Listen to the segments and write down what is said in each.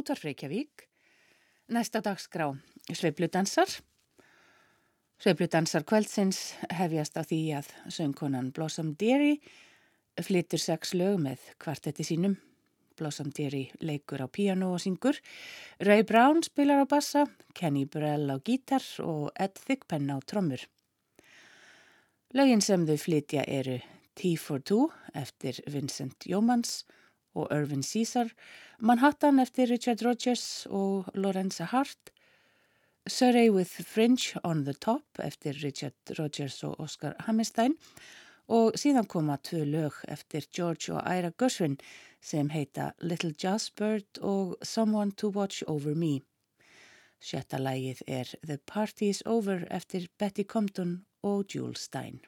Útvar Reykjavík. Næsta dagskrá Sveipludansar. Sveipludansar kvöldsins hefjast á því að söngkonan Blossom Deary flyttur sex lög með kvartetti sínum. Blossom Deary leikur á piano og syngur. Ray Brown spilar á bassa, Kenny Burrell á gítar og Ed Thigpen á trommur. Lögin sem þau flytja eru Tea for Two eftir Vincent Jómans og Irvin Caesar, Manhattan eftir Richard Rogers og Lorenza Hart, Surrey with Fringe on the Top eftir Richard Rogers og Oscar Hammerstein og síðan koma tvö lög eftir George og Ira Gershwin sem heita Little Jazzbird og Someone to Watch Over Me. Sjetta lægið er The Party is Over eftir Betty Compton og Jules Stein.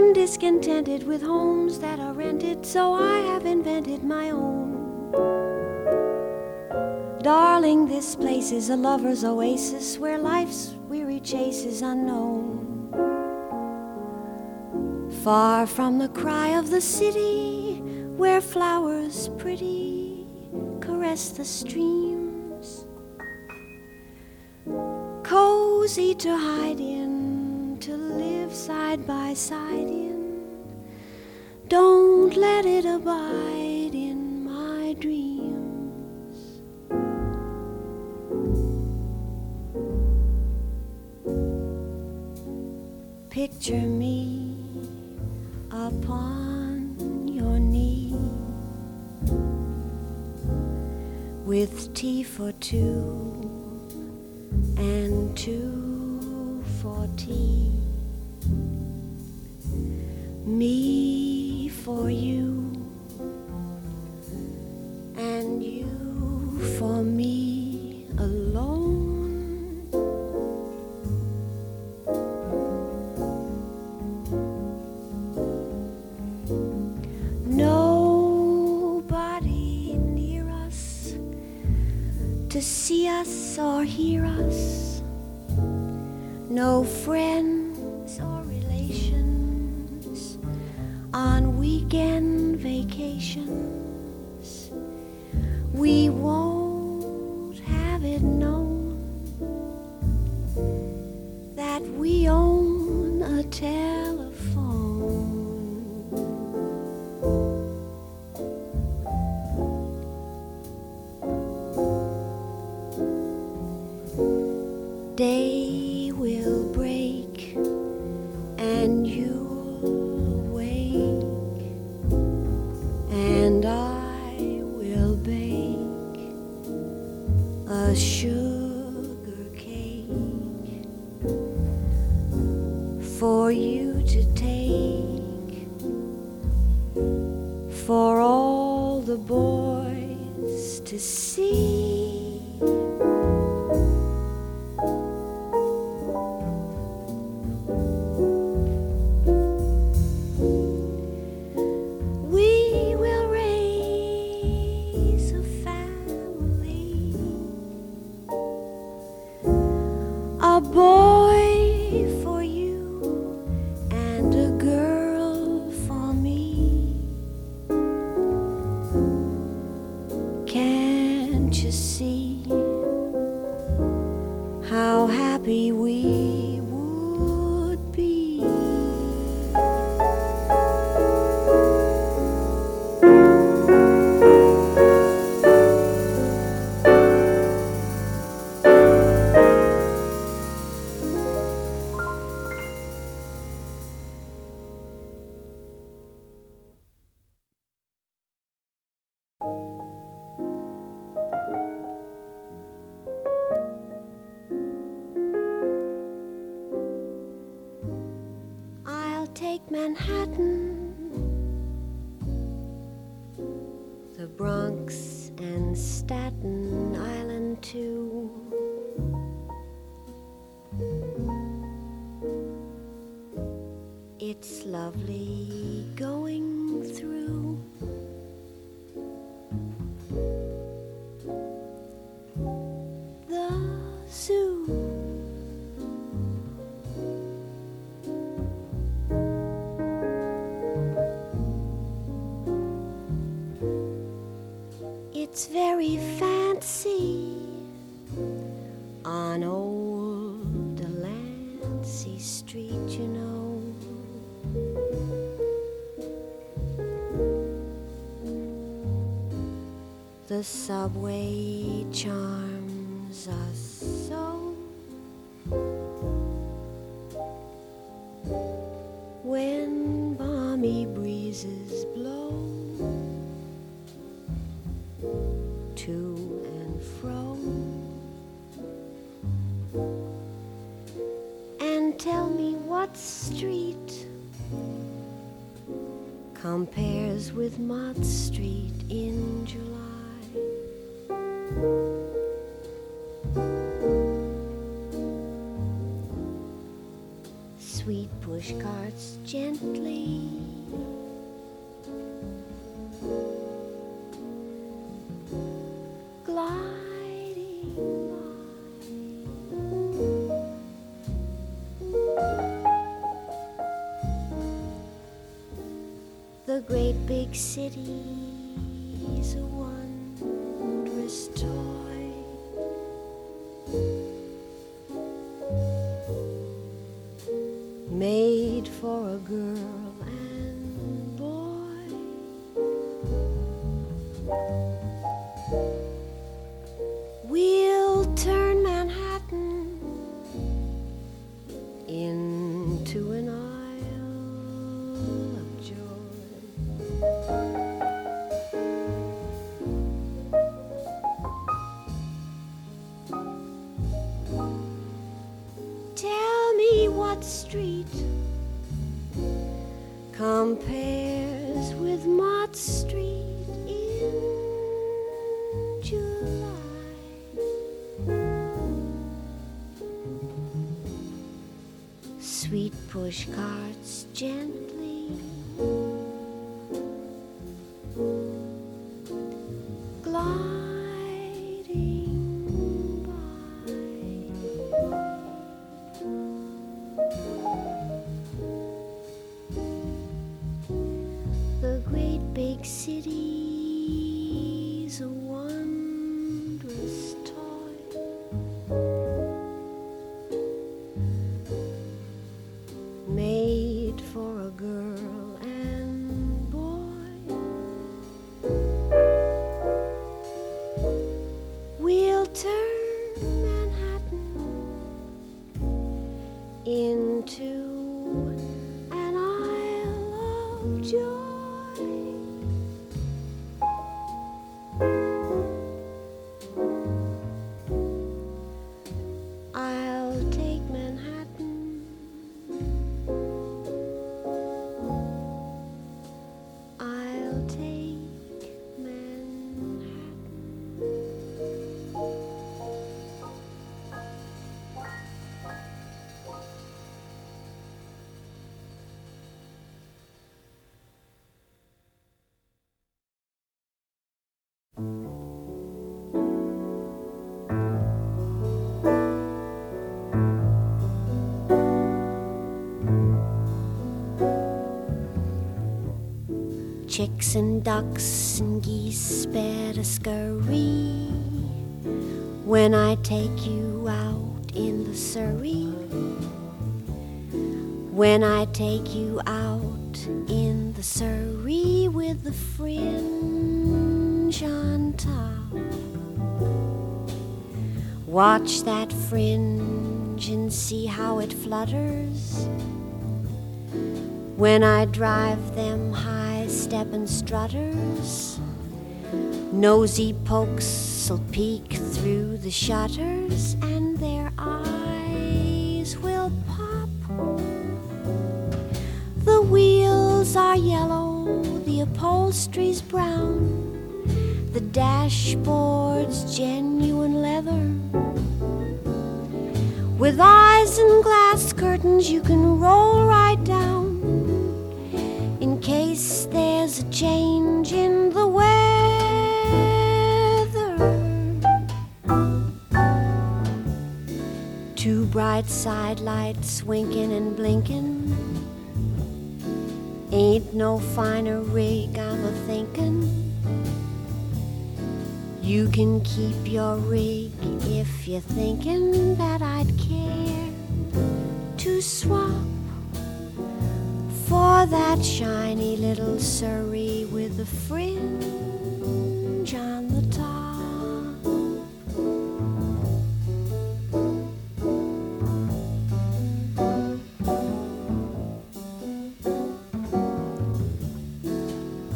I'm discontented with homes that are rented, so I have invented my own. Darling, this place is a lover's oasis where life's weary chase is unknown. Far from the cry of the city, where flowers pretty caress the streams. Cozy to hide in, to live side by side in. Don't let it abide in my dreams. Picture me upon your knee with tea for two and two for tea. Me for you and you for me alone. Nobody near us to see us or hear us. No friends or on weekend vacations. We won't have it known that we own a telephone. And I will bake a sugar Manhattan, The subway charms push carts gently gliding by. The great big city's a Chicks and ducks and geese better scurry when I take you out in the Surrey. When I take you out in the Surrey with the fringe on top. Watch that fringe and see how it flutters when I drive them high steppin' strutters. Nosy pokes'll peek through the shutters and their eyes will pop. The wheels are yellow, the upholstery's brown, the dashboard's genuine leather. With isinglass curtains you can roll right down there's a change in the weather. Two bright side lights winking and blinking. Ain't no finer rig I'm a thinking. You can keep your rig if you're thinking that I'd care to swap for that shiny little Surrey with the fringe on the top.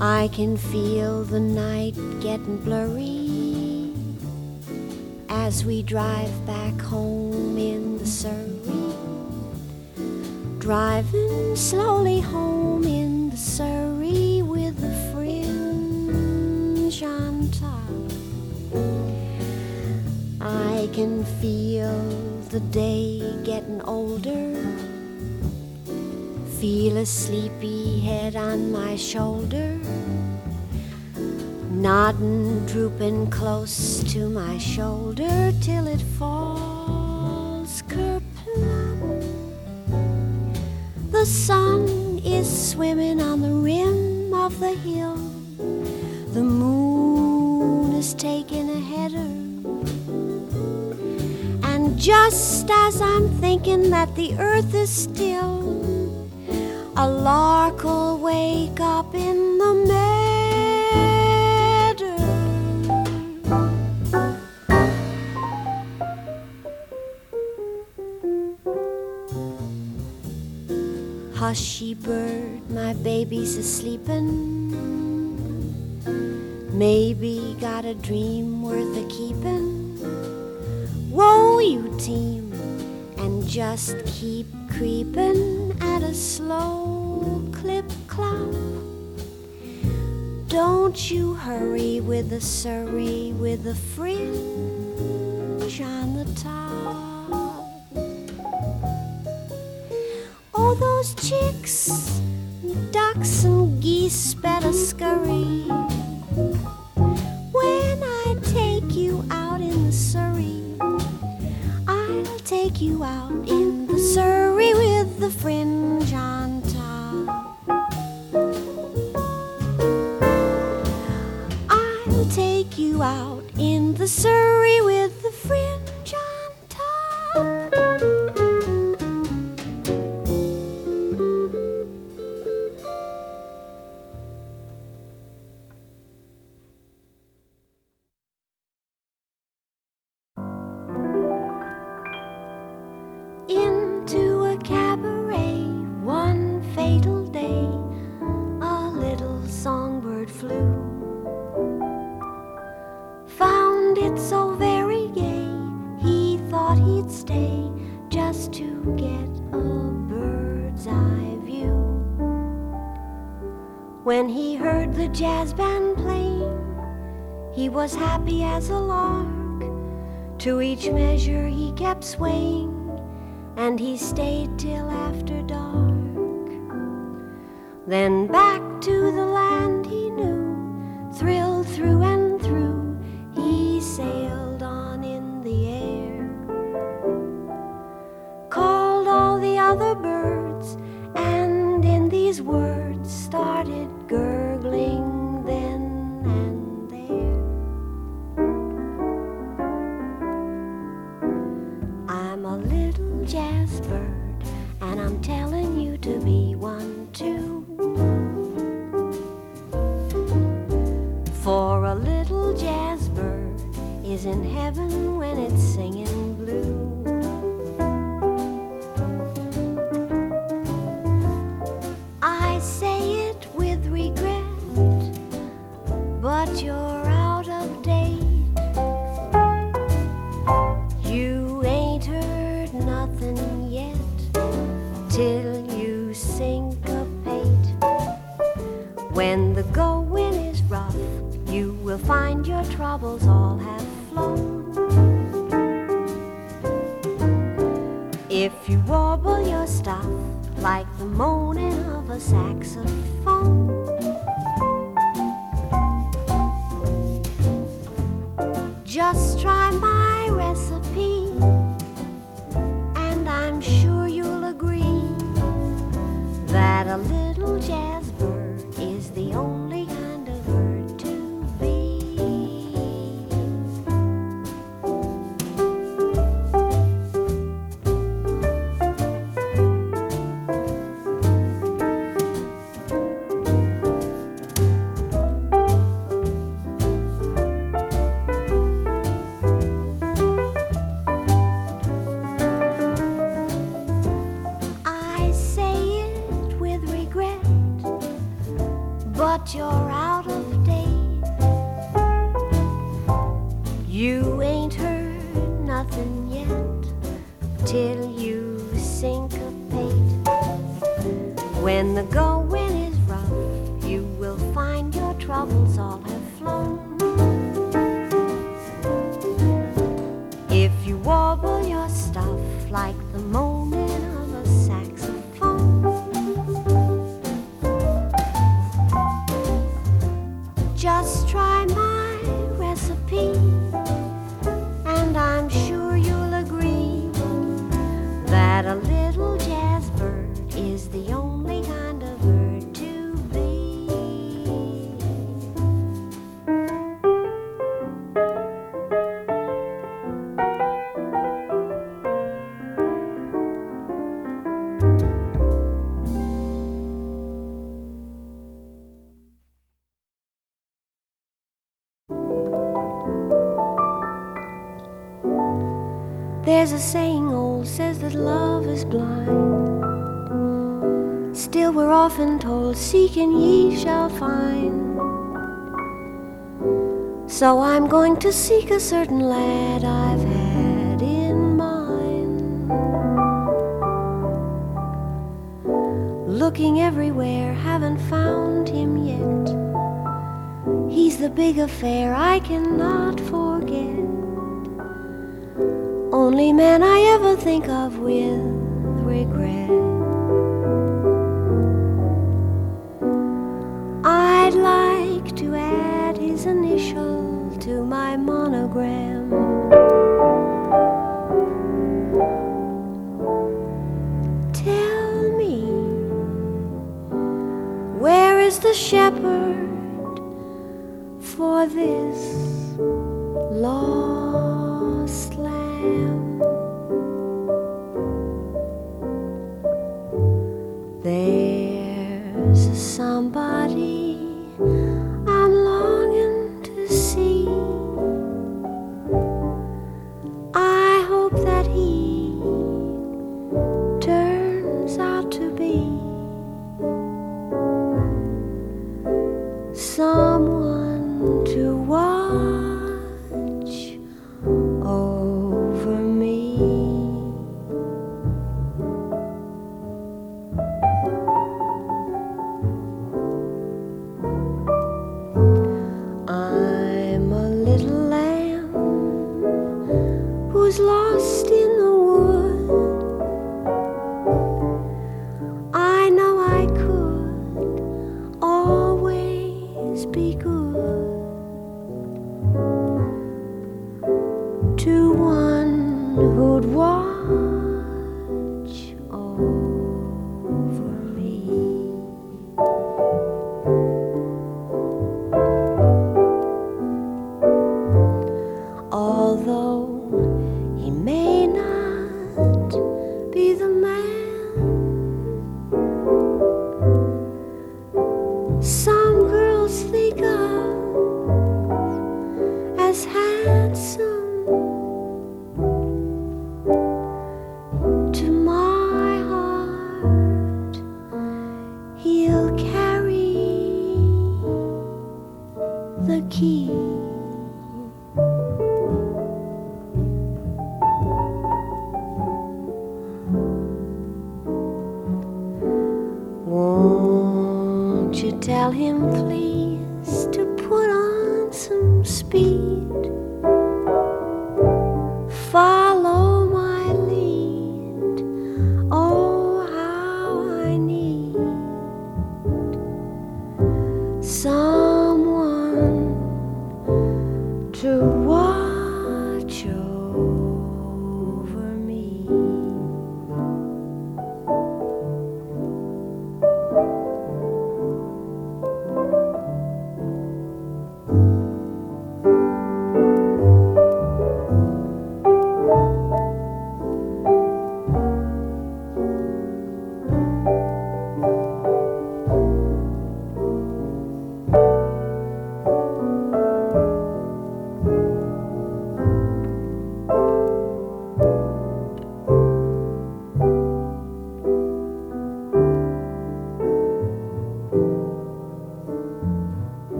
I can feel the night getting blurry as we drive back home in the Surrey driving slowly home in the Surrey with the fringe on top. I can feel the day getting older. Feel a sleepy head on my shoulder, nodding, drooping close to my shoulder till it falls sun is swimming on the rim of the hill. The moon is taking a header. And just as I'm thinking that the earth is still, a lark will wake up in the meadow. Hushy bird, my baby's a sleepin'. Maybe got a dream worth a keepin'. Whoa, you team, and just keep creepin' at a slow clip clop. Don't you hurry with a Surrey with a fringe on the top. Those chicks, ducks, and geese better scurry. When I take you out in the Surrey, I'll take you out in the Surrey with the fringe on top. I'll take you out in the Surrey kept swaying and he stayed till after dark. Then back to the A saying old says that love is blind. Still, we're often told, Seek and ye shall find. So I'm going to seek a certain lad I've had in mind. Looking everywhere, haven't found him yet. He's the big affair I cannot forget only man I ever think of with regret. I'd like to add his initial to my monogram. Tell me, where is the shepherd for this?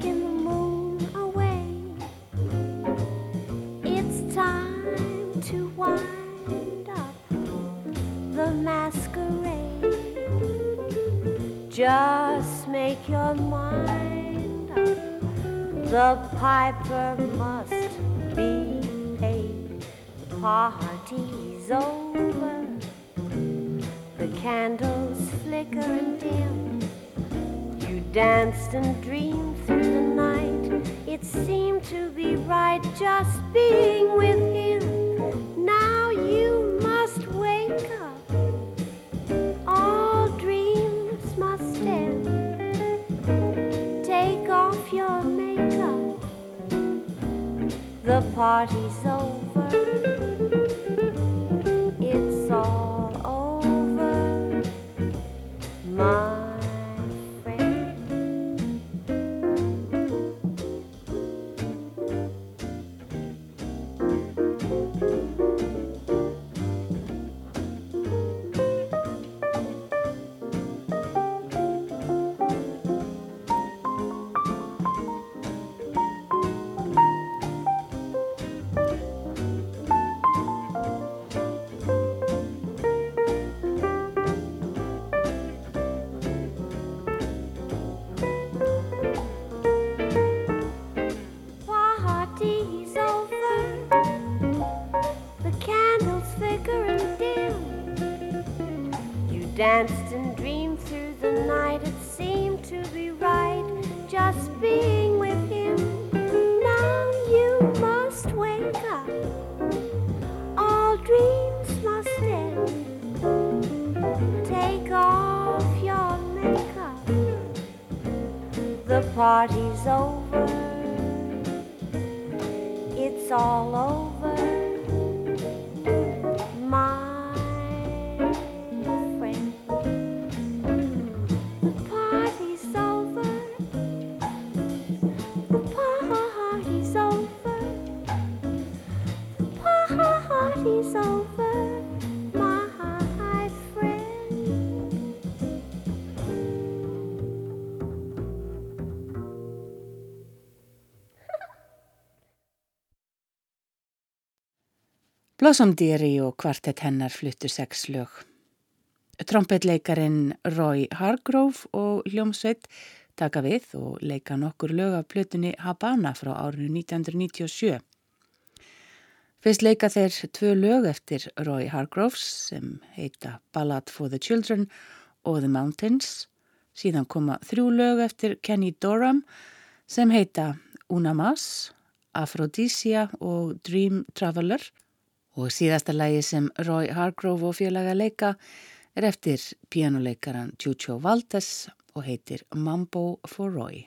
Taken the moon away. It's time to wind up the masquerade. Just make your mind up. The piper must be paid. The party's over. The candles flicker and dim. You danced and dreamed. It seemed to be right just being with him. Now you must wake up. All dreams must end. Take off your makeup. The party's Blossom Deary og kvartett hennar fluttu sex lög. Trompetleikarin Roy Hargrove og hljómsveit taka við og leika nokkur lög af plötunni Habana frá árinu 1997. Fyrst leika þeir tvö lög eftir Roy Hargroves sem heita Ballad for the Children og The Mountains. Síðan koma þrjú lög eftir Kenny Dorham sem heita Una Mas, Aphrodisia og Dream Traveler og síðasta lægi sem Roy Hargrove og félaga leika er eftir pianoleikaran Chucho Valdes og heitir Mambo for Roy.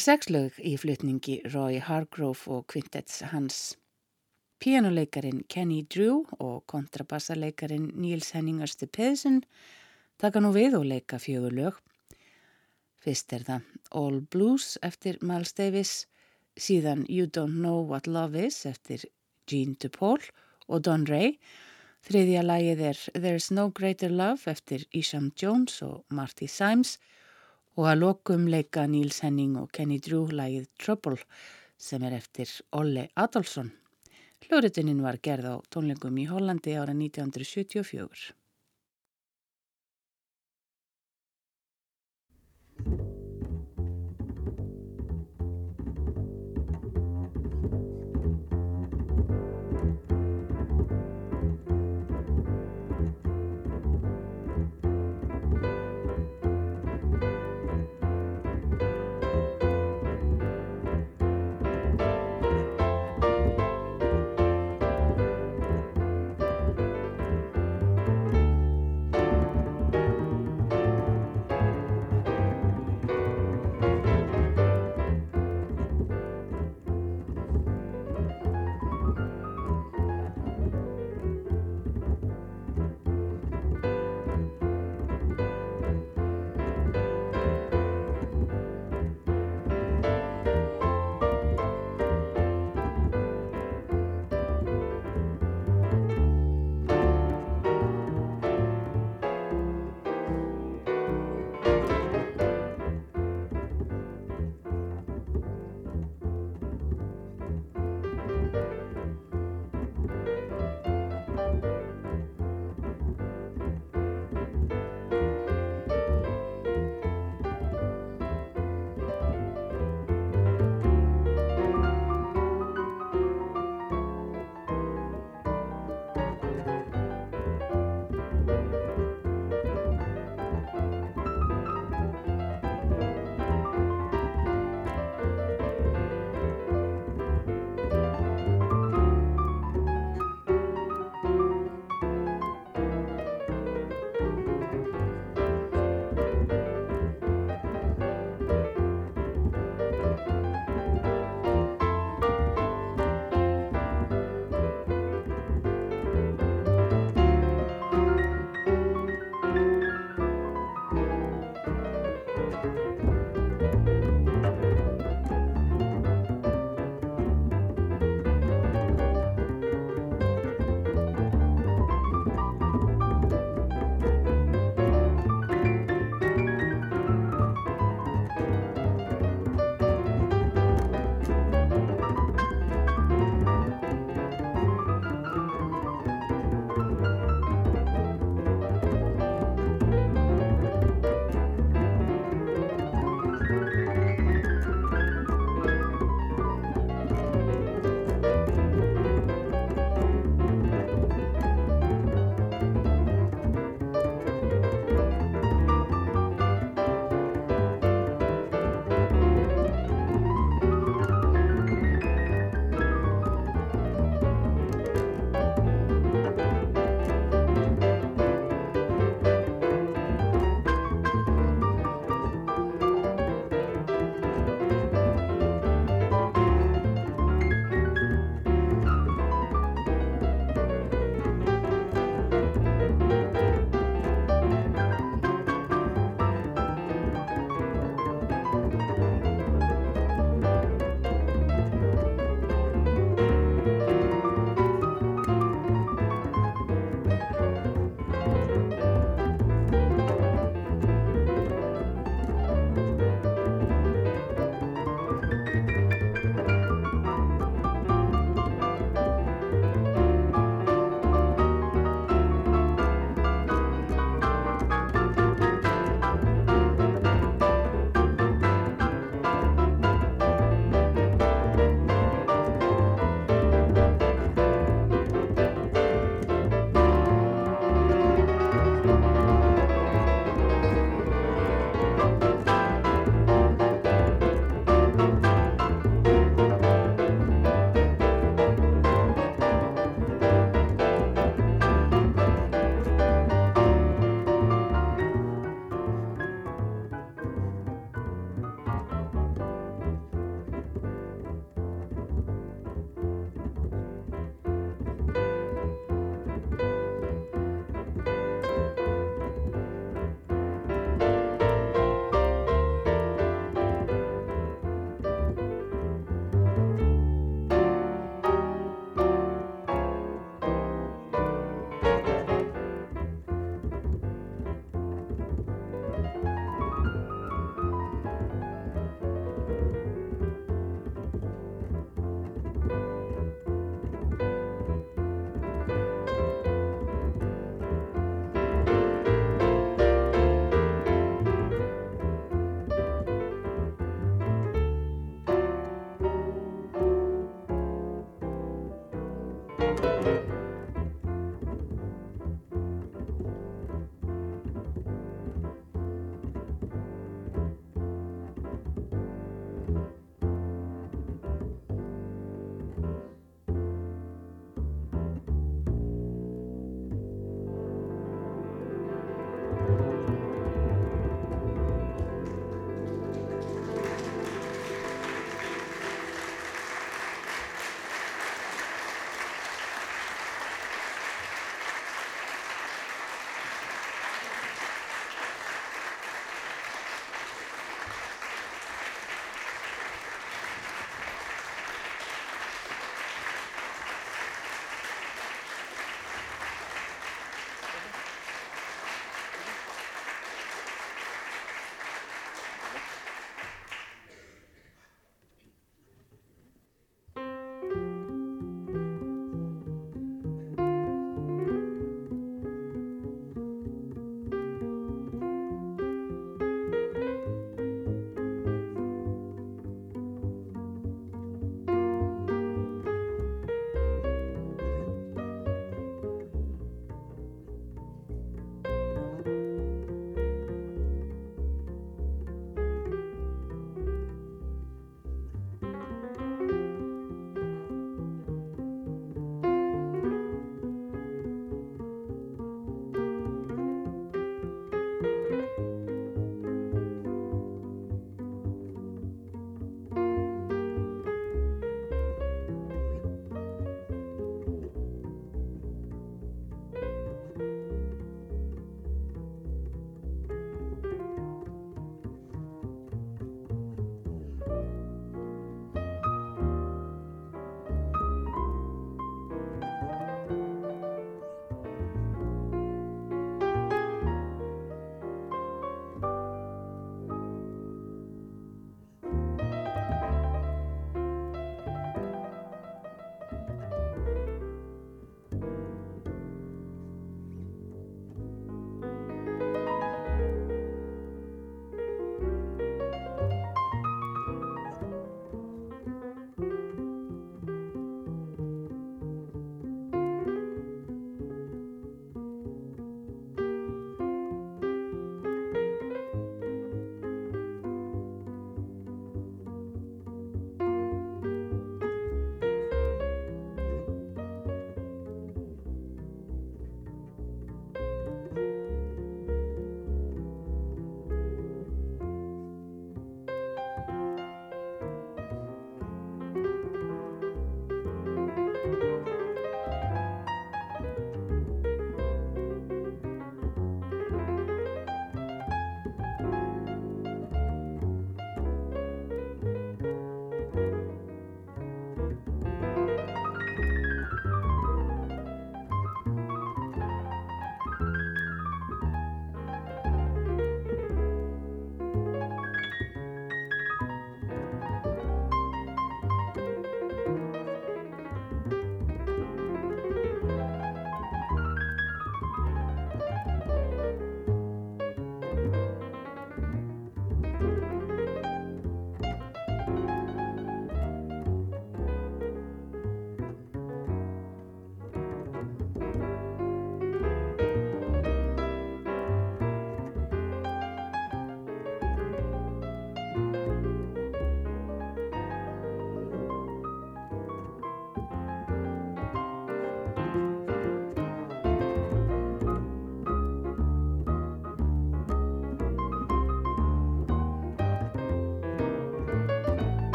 Sexlög í flutningi Roy Hargrove og kvintets hans. Pianoleikarin Kenny Drew og kontrabassaleikarin Níls Henningarstu Pedersen taka nú við og leika fjögur lög. Fyrst er það All Blues eftir Miles Davis, síðan You Don't Know What Love Is eftir Gene DePaul og Don Ray. Þriðja lagið er There's No Greater Love eftir Isham Jones og Marty Symes og og að lokum leika Níls Henning og Kenny Drew lagið Trouble sem er eftir Olle Adolfsson. Hljórituninn var gerð á tónleikum í Hollandi ára 1974.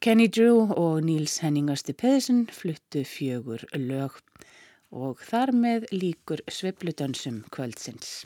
Kenny Drew og Níls Henning Östi Pedersen fluttu fjögur lög og þar með líkur svepludönsum kvöldsins.